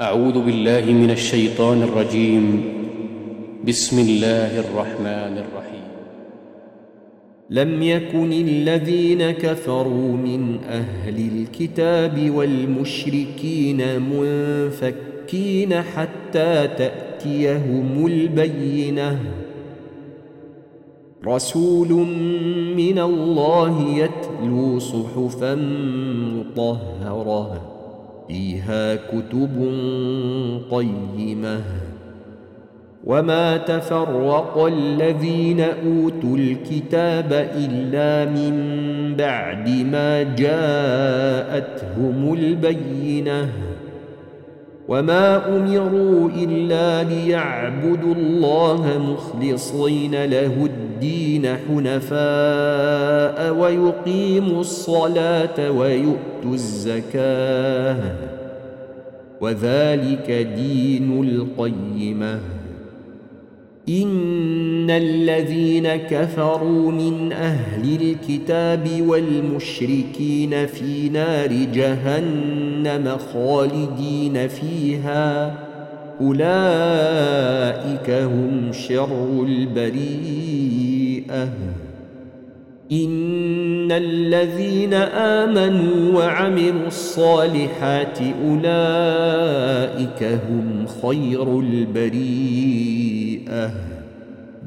أعوذ بالله من الشيطان الرجيم. بسم الله الرحمن الرحيم. لم يكن الذين كفروا من أهل الكتاب والمشركين منفكين حتى تأتيهم البينة. رسول من الله يتلو صحفا مطهرة. فيها كتب قيمه وما تفرق الذين اوتوا الكتاب الا من بعد ما جاءتهم البينه وما امروا الا ليعبدوا الله مخلصين له الدين حنفاء ويقيموا الصلاه ويؤتوا الزكاه وذلك دين القيمه ان الذين كفروا من أهل الكتاب والمشركين في نار جهنم خالدين فيها اولئك هم شر البريئه ان الذين امنوا وعملوا الصالحات اولئك هم خير البريئه